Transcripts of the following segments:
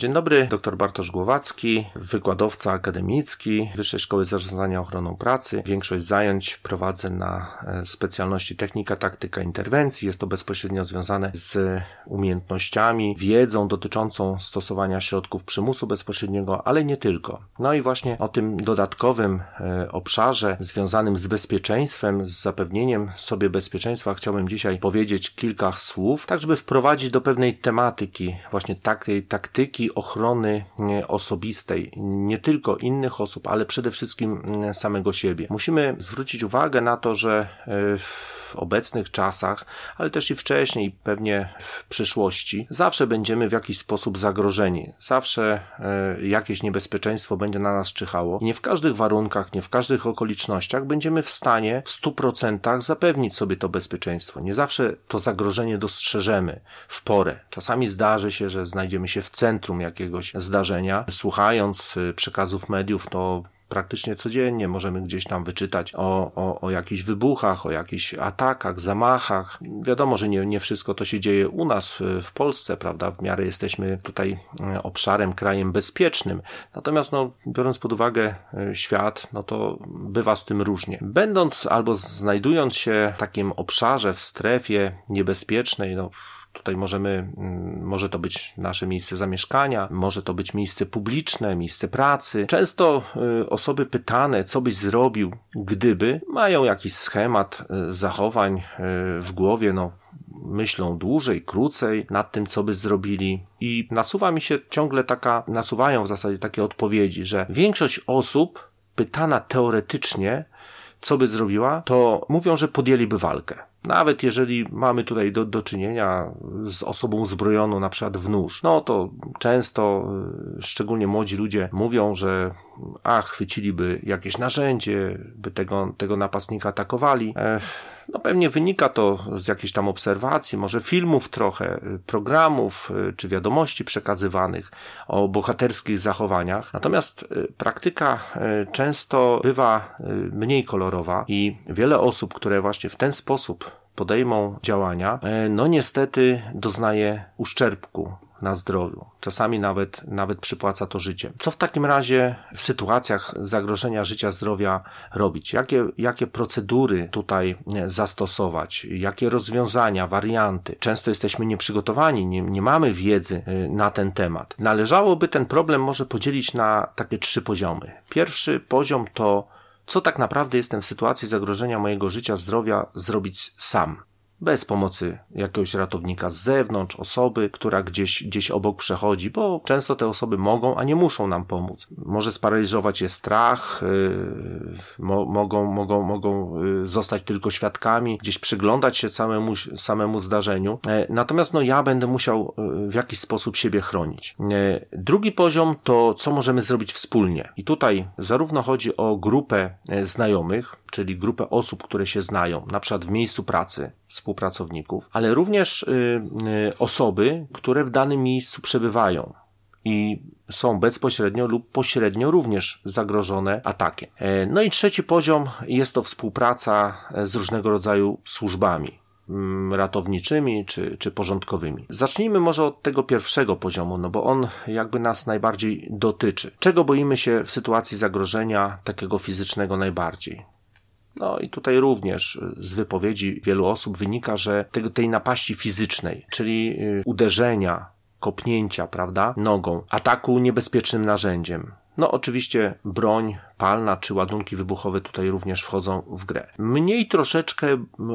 Dzień dobry, dr Bartosz Głowacki, wykładowca akademicki Wyższej Szkoły Zarządzania Ochroną Pracy. Większość zajęć prowadzę na e, specjalności technika, taktyka interwencji. Jest to bezpośrednio związane z umiejętnościami, wiedzą dotyczącą stosowania środków przymusu bezpośredniego, ale nie tylko. No i właśnie o tym dodatkowym e, obszarze związanym z bezpieczeństwem, z zapewnieniem sobie bezpieczeństwa chciałbym dzisiaj powiedzieć kilka słów, tak żeby wprowadzić do pewnej tematyki właśnie takiej taktyki ochrony osobistej, nie tylko innych osób, ale przede wszystkim mm, samego siebie. Musimy zwrócić uwagę na to, że e, w obecnych czasach, ale też i wcześniej, pewnie w przyszłości, zawsze będziemy w jakiś sposób zagrożeni. Zawsze e, jakieś niebezpieczeństwo będzie na nas czyhało. Nie w każdych warunkach, nie w każdych okolicznościach będziemy w stanie w 100% zapewnić sobie to bezpieczeństwo. Nie zawsze to zagrożenie dostrzeżemy w porę. Czasami zdarzy się, że znajdziemy się w centrum jakiegoś zdarzenia. Słuchając y, przekazów mediów, to praktycznie codziennie możemy gdzieś tam wyczytać o, o, o jakichś wybuchach, o jakichś atakach, zamachach. Wiadomo, że nie, nie wszystko to się dzieje u nas w, w Polsce, prawda? W miarę jesteśmy tutaj y, obszarem, krajem bezpiecznym. Natomiast, no, biorąc pod uwagę y, świat, no to bywa z tym różnie. Będąc albo znajdując się w takim obszarze, w strefie niebezpiecznej, no, Tutaj możemy, mm, może to być nasze miejsce zamieszkania, może to być miejsce publiczne, miejsce pracy. Często y, osoby pytane, co byś zrobił, gdyby, mają jakiś schemat y, zachowań y, w głowie, no myślą dłużej, krócej nad tym, co by zrobili. I nasuwa mi się ciągle taka, nasuwają w zasadzie takie odpowiedzi, że większość osób pytana teoretycznie, co by zrobiła, to mówią, że podjęliby walkę. Nawet jeżeli mamy tutaj do, do czynienia z osobą uzbrojoną na przykład w nóż, no to często, y, szczególnie młodzi ludzie mówią, że a, chwyciliby jakieś narzędzie, by tego, tego napastnika atakowali. Ech, no pewnie wynika to z jakichś tam obserwacji, może filmów trochę, y, programów y, czy wiadomości przekazywanych o bohaterskich zachowaniach. Natomiast praktyka często bywa mniej kolorowa i wiele osób, które właśnie w ten sposób podejmą działania, no niestety doznaje uszczerbku na zdrowiu. Czasami nawet, nawet przypłaca to życie. Co w takim razie w sytuacjach zagrożenia życia, zdrowia robić? Jakie, jakie procedury tutaj zastosować? Jakie rozwiązania, warianty? Często jesteśmy nieprzygotowani, nie, nie mamy wiedzy e, na ten temat. Należałoby ten problem może podzielić na takie trzy poziomy. Pierwszy poziom to co tak naprawdę jestem w sytuacji zagrożenia mojego życia, zdrowia zrobić sam bez pomocy jakiegoś ratownika z zewnątrz, osoby, która gdzieś, gdzieś obok przechodzi, bo często te osoby mogą, a nie muszą nam pomóc. Może sparaliżować je strach, yy, mo, mogą, mogą, mogą yy, zostać tylko świadkami, gdzieś przyglądać się samemu, samemu zdarzeniu. Yy, natomiast no, ja będę musiał yy, w jakiś sposób siebie chronić. Yy, drugi poziom to, co możemy zrobić wspólnie. I tutaj zarówno chodzi o grupę yy, znajomych, czyli grupę osób, które się znają, na przykład w miejscu pracy, współpracowników, ale również y, y, osoby, które w danym miejscu przebywają i są bezpośrednio lub pośrednio również zagrożone atakiem. E, no i trzeci poziom jest to współpraca z różnego rodzaju służbami mm, ratowniczymi czy, czy porządkowymi. Zacznijmy może od tego pierwszego poziomu, no bo on jakby nas najbardziej dotyczy. Czego boimy się w sytuacji zagrożenia takiego fizycznego najbardziej? No i tutaj również z wypowiedzi wielu osób wynika, że tego, tej napaści fizycznej, czyli y, uderzenia, kopnięcia, prawda, nogą, ataku niebezpiecznym narzędziem. No, oczywiście broń palna czy ładunki wybuchowe tutaj również wchodzą w grę. Mniej troszeczkę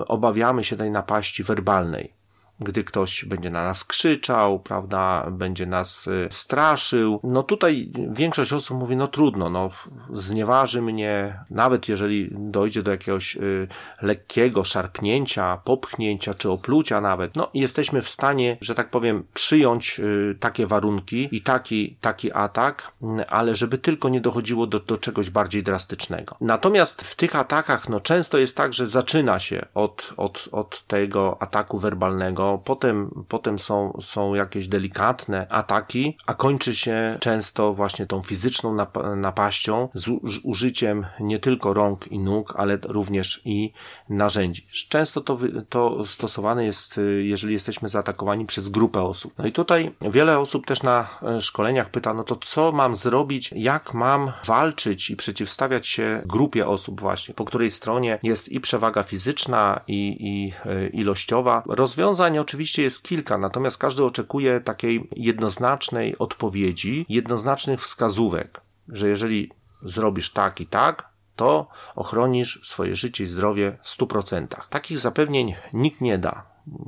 obawiamy się tej napaści werbalnej gdy ktoś będzie na nas krzyczał, prawda, będzie nas y, straszył. No tutaj większość osób mówi, no trudno, no znieważy mnie, nawet jeżeli dojdzie do jakiegoś y, lekkiego szarpnięcia, popchnięcia czy oplucia nawet, no jesteśmy w stanie, że tak powiem, przyjąć y, takie warunki i taki, taki atak, ale żeby tylko nie dochodziło do, do czegoś bardziej drastycznego. Natomiast w tych atakach, no często jest tak, że zaczyna się od, od, od tego ataku werbalnego, to potem, potem są, są jakieś delikatne ataki, a kończy się często właśnie tą fizyczną nap napaścią z użyciem nie tylko rąk i nóg, ale również i narzędzi. Często to, to stosowane jest, jeżeli jesteśmy zaatakowani przez grupę osób. No i tutaj wiele osób też na e, szkoleniach pyta, no to co mam zrobić, jak mam walczyć i przeciwstawiać się grupie osób właśnie, po której stronie jest i przewaga fizyczna i, i e, ilościowa. Rozwiązań oczywiście jest kilka, natomiast każdy oczekuje takiej jednoznacznej odpowiedzi, jednoznacznych wskazówek, że jeżeli zrobisz tak i tak, to ochronisz swoje życie i zdrowie w 100%. Takich zapewnień nikt nie da.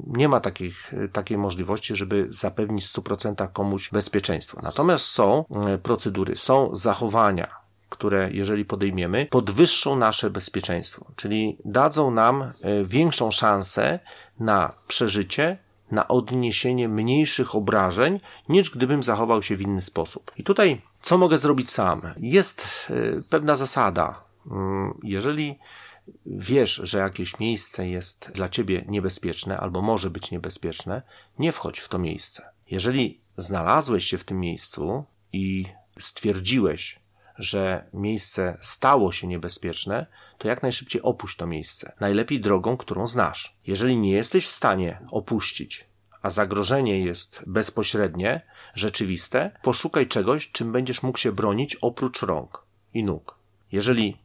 Nie ma takich, takiej możliwości, żeby zapewnić w 100% komuś bezpieczeństwo. Natomiast są e, procedury, są zachowania, które jeżeli podejmiemy, podwyższą nasze bezpieczeństwo, czyli dadzą nam e, większą szansę na przeżycie, na odniesienie mniejszych obrażeń, niż gdybym zachował się w inny sposób. I tutaj, co mogę zrobić sam? Jest e, pewna zasada. Mm, jeżeli wiesz, że jakieś miejsce jest dla ciebie niebezpieczne albo może być niebezpieczne, nie wchodź w to miejsce. Jeżeli znalazłeś się w tym miejscu i stwierdziłeś, że miejsce stało się niebezpieczne, to jak najszybciej opuść to miejsce. Najlepiej drogą, którą znasz. Jeżeli nie jesteś w stanie opuścić, a zagrożenie jest bezpośrednie, rzeczywiste, poszukaj czegoś, czym będziesz mógł się bronić oprócz rąk i nóg. Jeżeli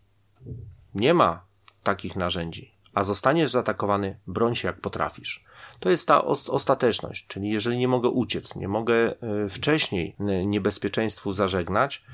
nie ma takich narzędzi, a zostaniesz zaatakowany, broń się jak potrafisz. To jest ta ostateczność, czyli jeżeli nie mogę uciec, nie mogę e, wcześniej e, niebezpieczeństwu zażegnać,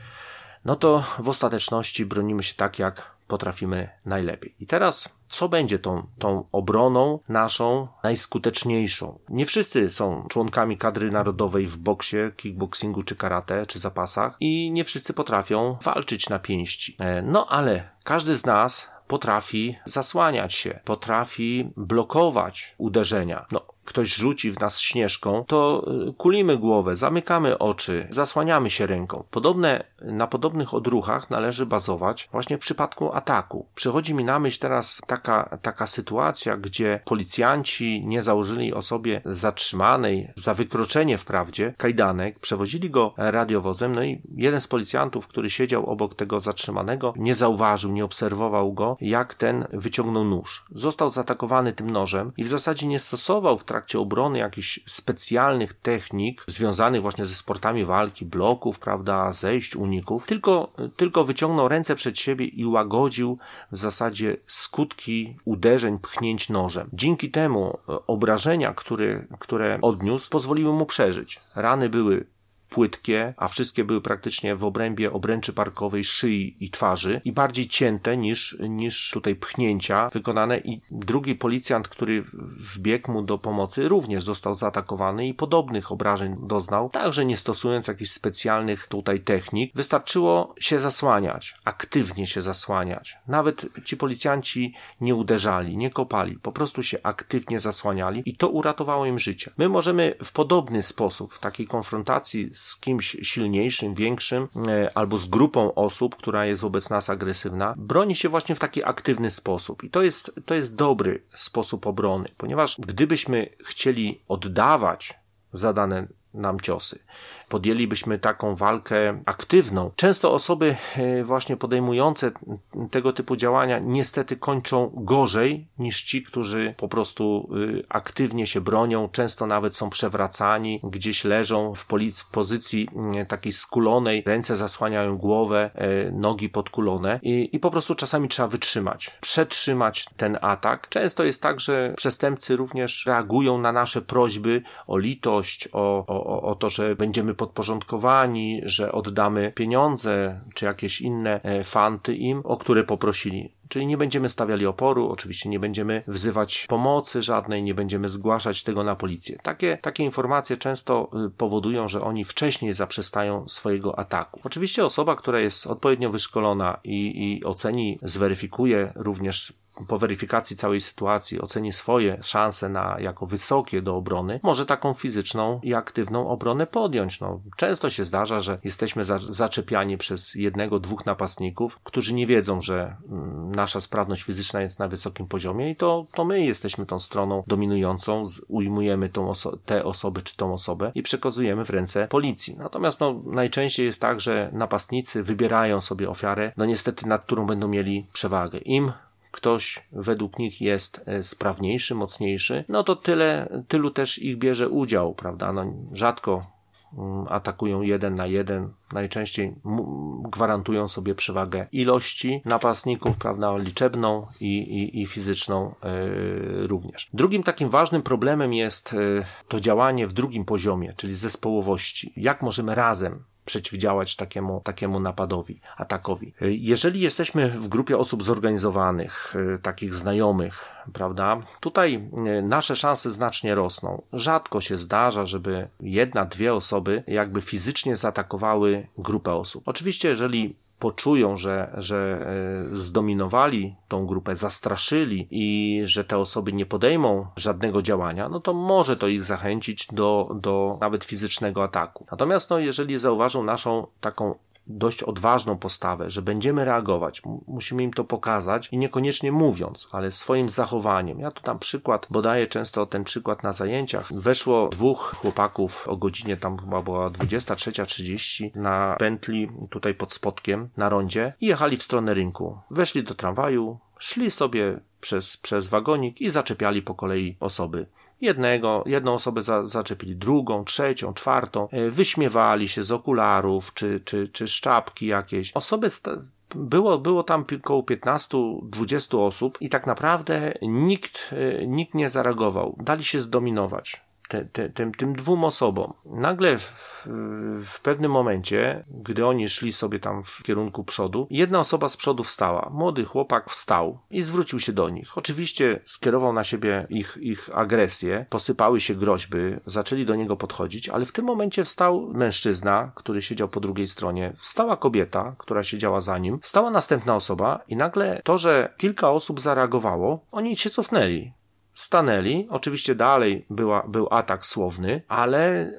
no to w ostateczności bronimy się tak, jak potrafimy najlepiej. I teraz, co będzie tą, tą obroną naszą najskuteczniejszą? Nie wszyscy są członkami kadry narodowej w boksie, kickboxingu czy karate, czy zapasach i nie wszyscy potrafią walczyć na pięści. E, no ale każdy z nas potrafi zasłaniać się, potrafi blokować uderzenia. No, ktoś rzuci w nas śnieżką, to y, kulimy głowę, zamykamy oczy, zasłaniamy się ręką. Podobne, na podobnych odruchach należy bazować właśnie w przypadku ataku. Przychodzi mi na myśl teraz taka, taka sytuacja, gdzie policjanci nie założyli osobie zatrzymanej za wykroczenie wprawdzie kajdanek, przewozili go radiowozem, no i jeden z policjantów, który siedział obok tego zatrzymanego, nie zauważył, nie obserwował go, jak ten wyciągnął nóż. Został zaatakowany tym nożem i w zasadzie nie stosował w trakcie trakcie obrony jakichś specjalnych technik związanych właśnie ze sportami walki, bloków, prawda, zejść, uników, tylko, tylko wyciągnął ręce przed siebie i łagodził w zasadzie skutki uderzeń, pchnięć nożem. Dzięki temu e, obrażenia, które, które odniósł, pozwoliły mu przeżyć. Rany były płytkie, a wszystkie były praktycznie w obrębie obręczy parkowej szyi i twarzy i bardziej cięte niż, niż tutaj pchnięcia wykonane i drugi policjant, który wbiegł mu do pomocy również został zaatakowany i podobnych obrażeń doznał, także nie stosując jakichś specjalnych tutaj technik. Wystarczyło się zasłaniać, aktywnie się zasłaniać. Nawet ci policjanci nie uderzali, nie kopali, po prostu się aktywnie zasłaniali i to uratowało im życie. My możemy w podobny sposób, w takiej konfrontacji z kimś silniejszym, większym, e, albo z grupą osób, która jest wobec nas agresywna, broni się właśnie w taki aktywny sposób. I to jest, to jest dobry sposób obrony, ponieważ gdybyśmy chcieli oddawać zadane nam ciosy, podjęlibyśmy taką walkę aktywną. Często osoby e, właśnie podejmujące tego typu działania niestety kończą gorzej niż ci, którzy po prostu y, aktywnie się bronią, często nawet są przewracani, gdzieś leżą w pozycji mm, takiej skulonej, ręce zasłaniają głowę, e, nogi podkulone i, i po prostu czasami trzeba wytrzymać, przetrzymać ten atak. Często jest tak, że przestępcy również reagują na nasze prośby o litość, o, o, o to, że będziemy podporządkowani, że oddamy pieniądze czy jakieś inne e, fanty im, o które poprosili. Czyli nie będziemy stawiali oporu, oczywiście nie będziemy wzywać pomocy żadnej, nie będziemy zgłaszać tego na policję. Takie, takie informacje często y, powodują, że oni wcześniej zaprzestają swojego ataku. Oczywiście osoba, która jest odpowiednio wyszkolona i, i oceni, zweryfikuje również po weryfikacji całej sytuacji oceni swoje szanse na jako wysokie do obrony, może taką fizyczną i aktywną obronę podjąć. No, często się zdarza, że jesteśmy za, zaczepiani przez jednego, dwóch napastników, którzy nie wiedzą, że mm, nasza sprawność fizyczna jest na wysokim poziomie i to, to my jesteśmy tą stroną dominującą, z, ujmujemy tą oso te osoby czy tą osobę i przekazujemy w ręce policji. Natomiast no, najczęściej jest tak, że napastnicy wybierają sobie ofiarę, no niestety nad którą będą mieli przewagę. Im ktoś według nich jest e, sprawniejszy, mocniejszy, no to tyle, tylu też ich bierze udział, prawda? No, rzadko mm, atakują jeden na jeden, najczęściej gwarantują sobie przewagę ilości napastników, prawda, liczebną i, i, i fizyczną yy, również. Drugim takim ważnym problemem jest yy, to działanie w drugim poziomie, czyli zespołowości. Jak możemy razem przeciwdziałać takiemu, takiemu napadowi, atakowi. Jeżeli jesteśmy w grupie osób zorganizowanych, y, takich znajomych, prawda, tutaj y, nasze szanse znacznie rosną. Rzadko się zdarza, żeby jedna, dwie osoby jakby fizycznie zaatakowały grupę osób. Oczywiście, jeżeli poczują, że, że e, zdominowali tą grupę, zastraszyli i że te osoby nie podejmą żadnego działania, no to może to ich zachęcić do, do nawet fizycznego ataku. Natomiast no, jeżeli zauważą naszą taką dość odważną postawę, że będziemy reagować, musimy im to pokazać i niekoniecznie mówiąc, ale swoim zachowaniem. Ja tu tam przykład, bo daję często ten przykład na zajęciach. Weszło dwóch chłopaków o godzinie tam chyba była 23.30 na pętli tutaj pod spotkiem na rondzie i jechali w stronę rynku. Weszli do tramwaju, szli sobie przez, przez wagonik i zaczepiali po kolei osoby. Jednego, jedną osobę za, zaczepili, drugą, trzecią, czwartą, e, wyśmiewali się z okularów czy, czy, czy szczapki jakieś. Osoby było, było tam około 15-20 osób i tak naprawdę nikt, e, nikt nie zareagował. Dali się zdominować te, te, tym, tym dwóm osobom. Nagle w, w pewnym momencie, gdy oni szli sobie tam w kierunku przodu, jedna osoba z przodu wstała. Młody chłopak wstał i zwrócił się do nich. Oczywiście skierował na siebie ich, ich agresję, posypały się groźby, zaczęli do niego podchodzić, ale w tym momencie wstał mężczyzna, który siedział po drugiej stronie, wstała kobieta, która siedziała za nim, wstała następna osoba i nagle to, że kilka osób zareagowało, oni się cofnęli stanęli. Oczywiście dalej była, był atak słowny, ale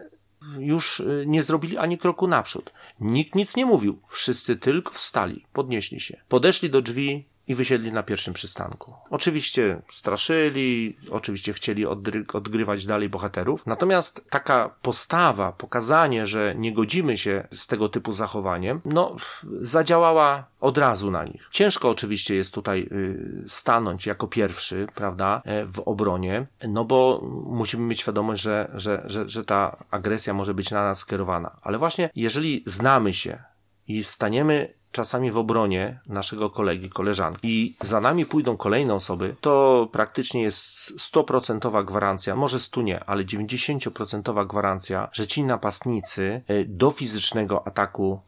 już y, nie zrobili ani kroku naprzód. Nikt nic nie mówił. Wszyscy tylko wstali, podnieśli się. Podeszli do drzwi i wysiedli na pierwszym przystanku. Oczywiście straszyli, oczywiście chcieli odgrywać dalej bohaterów, natomiast taka postawa, pokazanie, że nie godzimy się z tego typu zachowaniem, no, zadziałała od razu na nich. Ciężko oczywiście jest tutaj y, stanąć jako pierwszy, prawda, e, w obronie, no bo musimy mieć świadomość, że, że, że, że ta agresja może być na nas skierowana. Ale właśnie jeżeli znamy się i staniemy czasami w obronie naszego kolegi, koleżanki i za nami pójdą kolejne osoby, to praktycznie jest stoprocentowa gwarancja, może stu nie, ale 90% gwarancja, że ci napastnicy e, do fizycznego ataku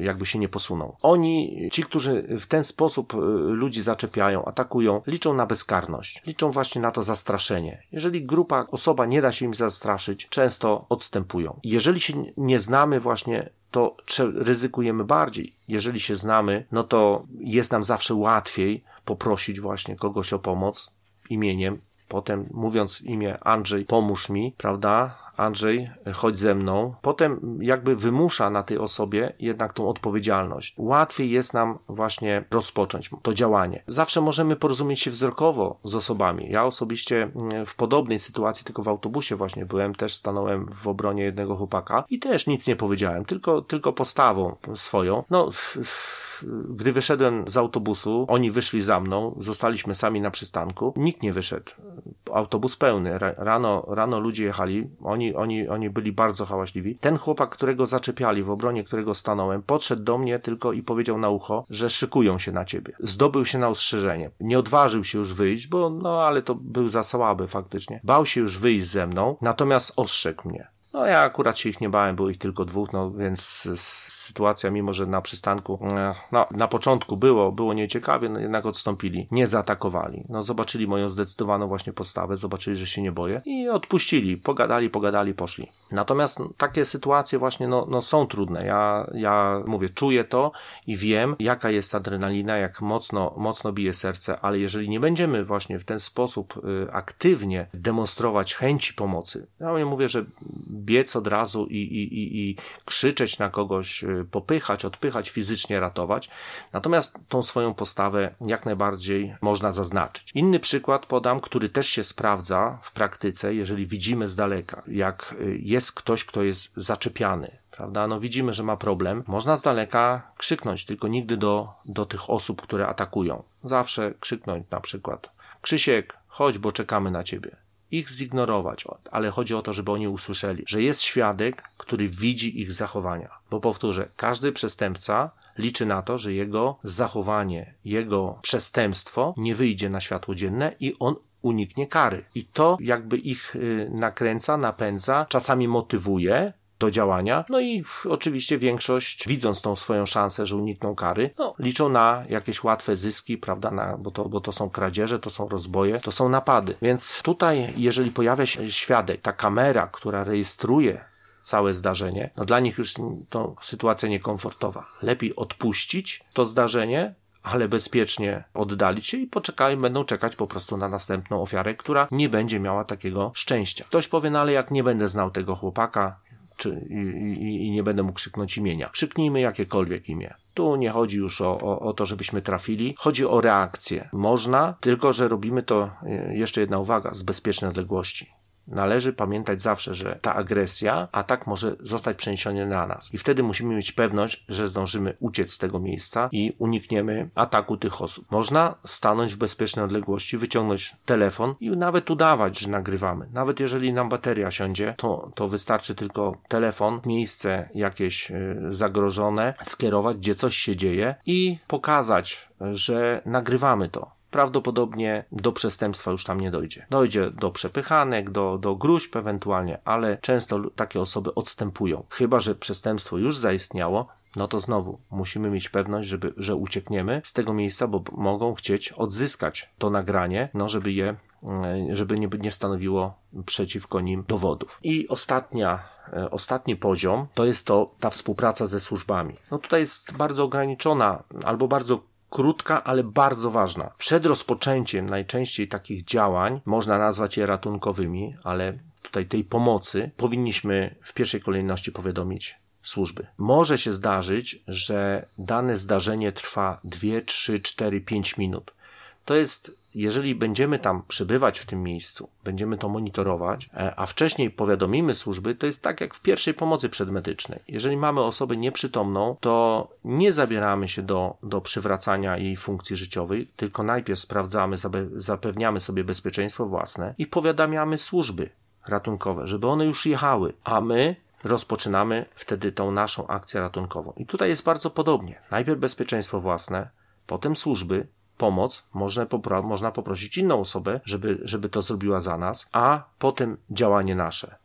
jakby się nie posuną. Oni, ci, którzy w ten sposób e, ludzi zaczepiają, atakują, liczą na bezkarność. Liczą właśnie na to zastraszenie. Jeżeli grupa, osoba nie da się im zastraszyć, często odstępują. Jeżeli się nie znamy właśnie to ryzykujemy bardziej. Jeżeli się znamy, no to jest nam zawsze łatwiej poprosić właśnie kogoś o pomoc imieniem. Potem mówiąc imię Andrzej, pomóż mi, prawda? Andrzej, chodź ze mną. Potem jakby wymusza na tej osobie jednak tą odpowiedzialność. Łatwiej jest nam właśnie rozpocząć to działanie. Zawsze możemy porozumieć się wzrokowo z osobami. Ja osobiście mm, w podobnej sytuacji, tylko w autobusie właśnie byłem, też stanąłem w obronie jednego chłopaka i też nic nie powiedziałem, tylko, tylko postawą swoją. No, gdy wyszedłem z autobusu, oni wyszli za mną, zostaliśmy sami na przystanku, nikt nie wyszedł. Autobus pełny. Rano, rano ludzie jechali, oni, oni, oni byli bardzo hałaśliwi. Ten chłopak, którego zaczepiali, w obronie którego stanąłem, podszedł do mnie tylko i powiedział na ucho, że szykują się na ciebie. Zdobył się na ostrzeżenie. Nie odważył się już wyjść, bo no ale to był za słaby faktycznie. Bał się już wyjść ze mną, natomiast ostrzegł mnie No ja akurat się ich nie bałem, było ich tylko dwóch, no więc sytuacja, mimo że na przystanku, e, no na początku było, było nieciekawie, no jednak odstąpili, nie zaatakowali. No zobaczyli moją zdecydowaną właśnie postawę, zobaczyli, że się nie boję i odpuścili, pogadali, pogadali, poszli. Natomiast no, takie sytuacje właśnie no, no są trudne. Ja, ja mówię, czuję to i wiem, jaka jest adrenalina, jak mocno, mocno bije serce, ale jeżeli nie będziemy właśnie w ten sposób y, aktywnie demonstrować chęci pomocy, ja mówię, że biec od razu i, i, i, i krzyczeć na kogoś, y, popychać, odpychać, fizycznie ratować. Natomiast tą swoją postawę jak najbardziej można zaznaczyć. Inny przykład podam, który też się sprawdza w praktyce, jeżeli widzimy z daleka, jak y, jest ktoś, kto jest zaczepiany, prawda? No widzimy, że ma problem. Można z daleka krzyknąć, tylko nigdy do, do tych osób, które atakują. Zawsze krzyknąć na przykład Krzysiek, chodź, bo czekamy na ciebie ich zignorować, ale chodzi o to, żeby oni usłyszeli, że jest świadek, który widzi ich zachowania. Bo powtórzę, każdy przestępca liczy na to, że jego zachowanie, jego przestępstwo nie wyjdzie na światło dzienne i on uniknie kary. I to jakby ich y, nakręca, napędza, czasami motywuje, do działania. No i oczywiście większość, widząc tą swoją szansę, że unikną kary, no, liczą na jakieś łatwe zyski, prawda, na, bo, to, bo to są kradzieże, to są rozboje, to są napady. Więc tutaj, jeżeli pojawia się świadek, ta kamera, która rejestruje całe zdarzenie, no dla nich już to sytuacja niekomfortowa. Lepiej odpuścić to zdarzenie, ale bezpiecznie oddalić się i poczekają, będą czekać po prostu na następną ofiarę, która nie będzie miała takiego szczęścia. Ktoś powie, no ale jak nie będę znał tego chłopaka, czy, i, i, nie będę mógł krzyknąć imienia. Krzyknijmy jakiekolwiek imię. Tu nie chodzi już o, o, o, to, żebyśmy trafili, chodzi o reakcję. Można, tylko że robimy to, e, jeszcze jedna uwaga, z bezpiecznej odległości. Należy pamiętać zawsze, że ta agresja, atak może zostać przeniesiony na nas. I wtedy musimy mieć pewność, że zdążymy uciec z tego miejsca i unikniemy ataku tych osób. Można stanąć w bezpiecznej odległości, wyciągnąć telefon i nawet udawać, że nagrywamy. Nawet jeżeli nam bateria siądzie, to, to wystarczy tylko telefon, miejsce jakieś y, zagrożone, skierować, gdzie coś się dzieje i pokazać, że nagrywamy to prawdopodobnie do przestępstwa już tam nie dojdzie. Dojdzie do przepychanek, do, do gruźb ewentualnie, ale często takie osoby odstępują. Chyba, że przestępstwo już zaistniało, no to znowu musimy mieć pewność, żeby, że uciekniemy z tego miejsca, bo mogą chcieć odzyskać to nagranie, no żeby je e, żeby nie, nie stanowiło przeciwko nim dowodów. I ostatnia, e, ostatni poziom to jest to ta współpraca ze służbami. No tutaj jest bardzo ograniczona albo bardzo krótka, ale bardzo ważna. Przed rozpoczęciem najczęściej takich działań, można nazwać je ratunkowymi, ale tutaj tej pomocy, powinniśmy w pierwszej kolejności powiadomić służby. Może się zdarzyć, że dane zdarzenie trwa 2, 3, 4, 5 minut. To jest jeżeli będziemy tam przybywać w tym miejscu, będziemy to monitorować, e, a wcześniej powiadomimy służby, to jest tak jak w pierwszej pomocy przedmedycznej. Jeżeli mamy osobę nieprzytomną, to nie zabieramy się do, do przywracania jej funkcji życiowej, tylko najpierw sprawdzamy, zapewniamy sobie bezpieczeństwo własne i powiadamiamy służby ratunkowe, żeby one już jechały, a my rozpoczynamy wtedy tą naszą akcję ratunkową. I tutaj jest bardzo podobnie. Najpierw bezpieczeństwo własne, potem służby, pomoc, można, popro można poprosić inną osobę, żeby, żeby to zrobiła za nas, a potem działanie nasze.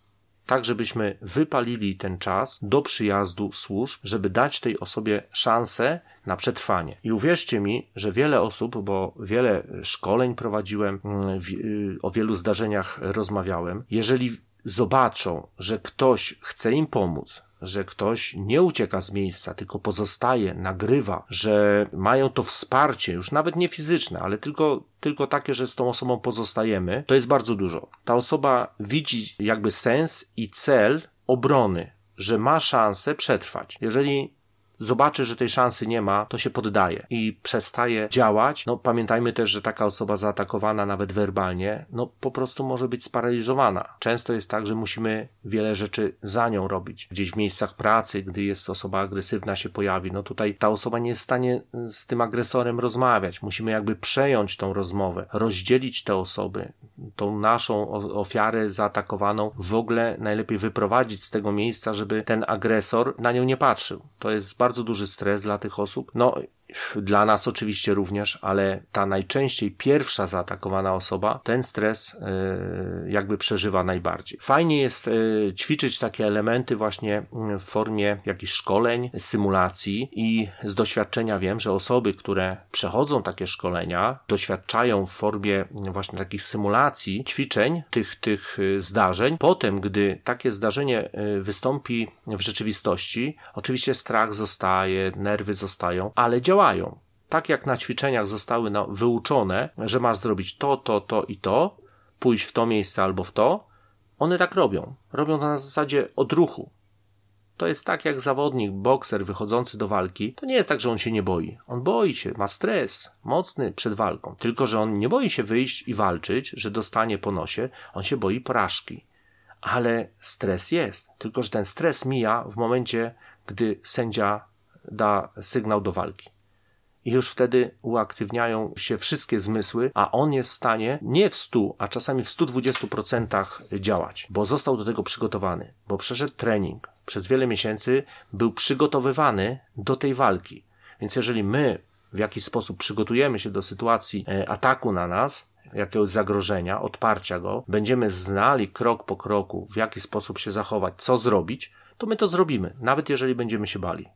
Tak, żebyśmy wypalili ten czas do przyjazdu służb, żeby dać tej osobie szansę na przetrwanie. I uwierzcie mi, że wiele osób, bo wiele szkoleń prowadziłem, mm, y, o wielu zdarzeniach rozmawiałem, jeżeli zobaczą, że ktoś chce im pomóc, że ktoś nie ucieka z miejsca, tylko pozostaje, nagrywa, że mają to wsparcie, już nawet nie fizyczne, ale tylko, tylko takie, że z tą osobą pozostajemy, to jest bardzo dużo. Ta osoba widzi jakby sens i cel obrony, że ma szansę przetrwać. Jeżeli zobaczy, że tej szansy nie ma, to się poddaje i przestaje działać. No pamiętajmy też, że taka osoba zaatakowana nawet werbalnie, no po prostu może być sparaliżowana. Często jest tak, że musimy wiele rzeczy za nią robić. Gdzieś w miejscach pracy, gdy jest osoba agresywna się pojawi, no tutaj ta osoba nie jest w stanie z tym agresorem rozmawiać. Musimy jakby przejąć tą rozmowę, rozdzielić te osoby, tą naszą ofiarę zaatakowaną w ogóle najlepiej wyprowadzić z tego miejsca, żeby ten agresor na nią nie patrzył. To jest bardzo duży stres dla tych osób. No, dla nas oczywiście również, ale ta najczęściej pierwsza zaatakowana osoba ten stres e, jakby przeżywa najbardziej. Fajnie jest e, ćwiczyć takie elementy właśnie w formie jakichś szkoleń, symulacji i z doświadczenia wiem, że osoby, które przechodzą takie szkolenia, doświadczają w formie właśnie takich symulacji, ćwiczeń tych, tych zdarzeń. Potem, gdy takie zdarzenie wystąpi w rzeczywistości, oczywiście strach zostaje, nerwy zostają, ale działają. Tak jak na ćwiczeniach zostały no, wyuczone, że masz zrobić to, to, to i to, pójść w to miejsce albo w to, one tak robią. Robią to na zasadzie odruchu. To jest tak jak zawodnik, bokser wychodzący do walki. To nie jest tak, że on się nie boi. On boi się, ma stres mocny przed walką. Tylko, że on nie boi się wyjść i walczyć, że dostanie po nosie. On się boi porażki. Ale stres jest. Tylko, że ten stres mija w momencie, gdy sędzia da sygnał do walki. I już wtedy uaktywniają się wszystkie zmysły, a on jest w stanie nie w 100, a czasami w 120% działać, bo został do tego przygotowany, bo przeszedł trening. Przez wiele miesięcy był przygotowywany do tej walki. Więc jeżeli my w jakiś sposób przygotujemy się do sytuacji e, ataku na nas, jakiegoś zagrożenia, odparcia go, będziemy znali krok po kroku, w jaki sposób się zachować, co zrobić, to my to zrobimy, nawet jeżeli będziemy się bali.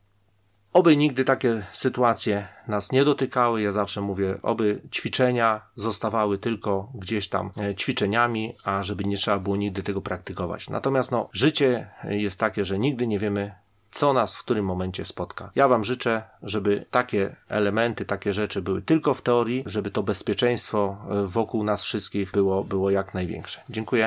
Oby nigdy takie sytuacje nas nie dotykały. Ja zawsze mówię, oby ćwiczenia zostawały tylko gdzieś tam e, ćwiczeniami, a żeby nie trzeba było nigdy tego praktykować. Natomiast no, życie jest takie, że nigdy nie wiemy, co nas w którym momencie spotka. Ja Wam życzę, żeby takie elementy, takie rzeczy były tylko w teorii, żeby to bezpieczeństwo e, wokół nas wszystkich było, było jak największe. Dziękuję.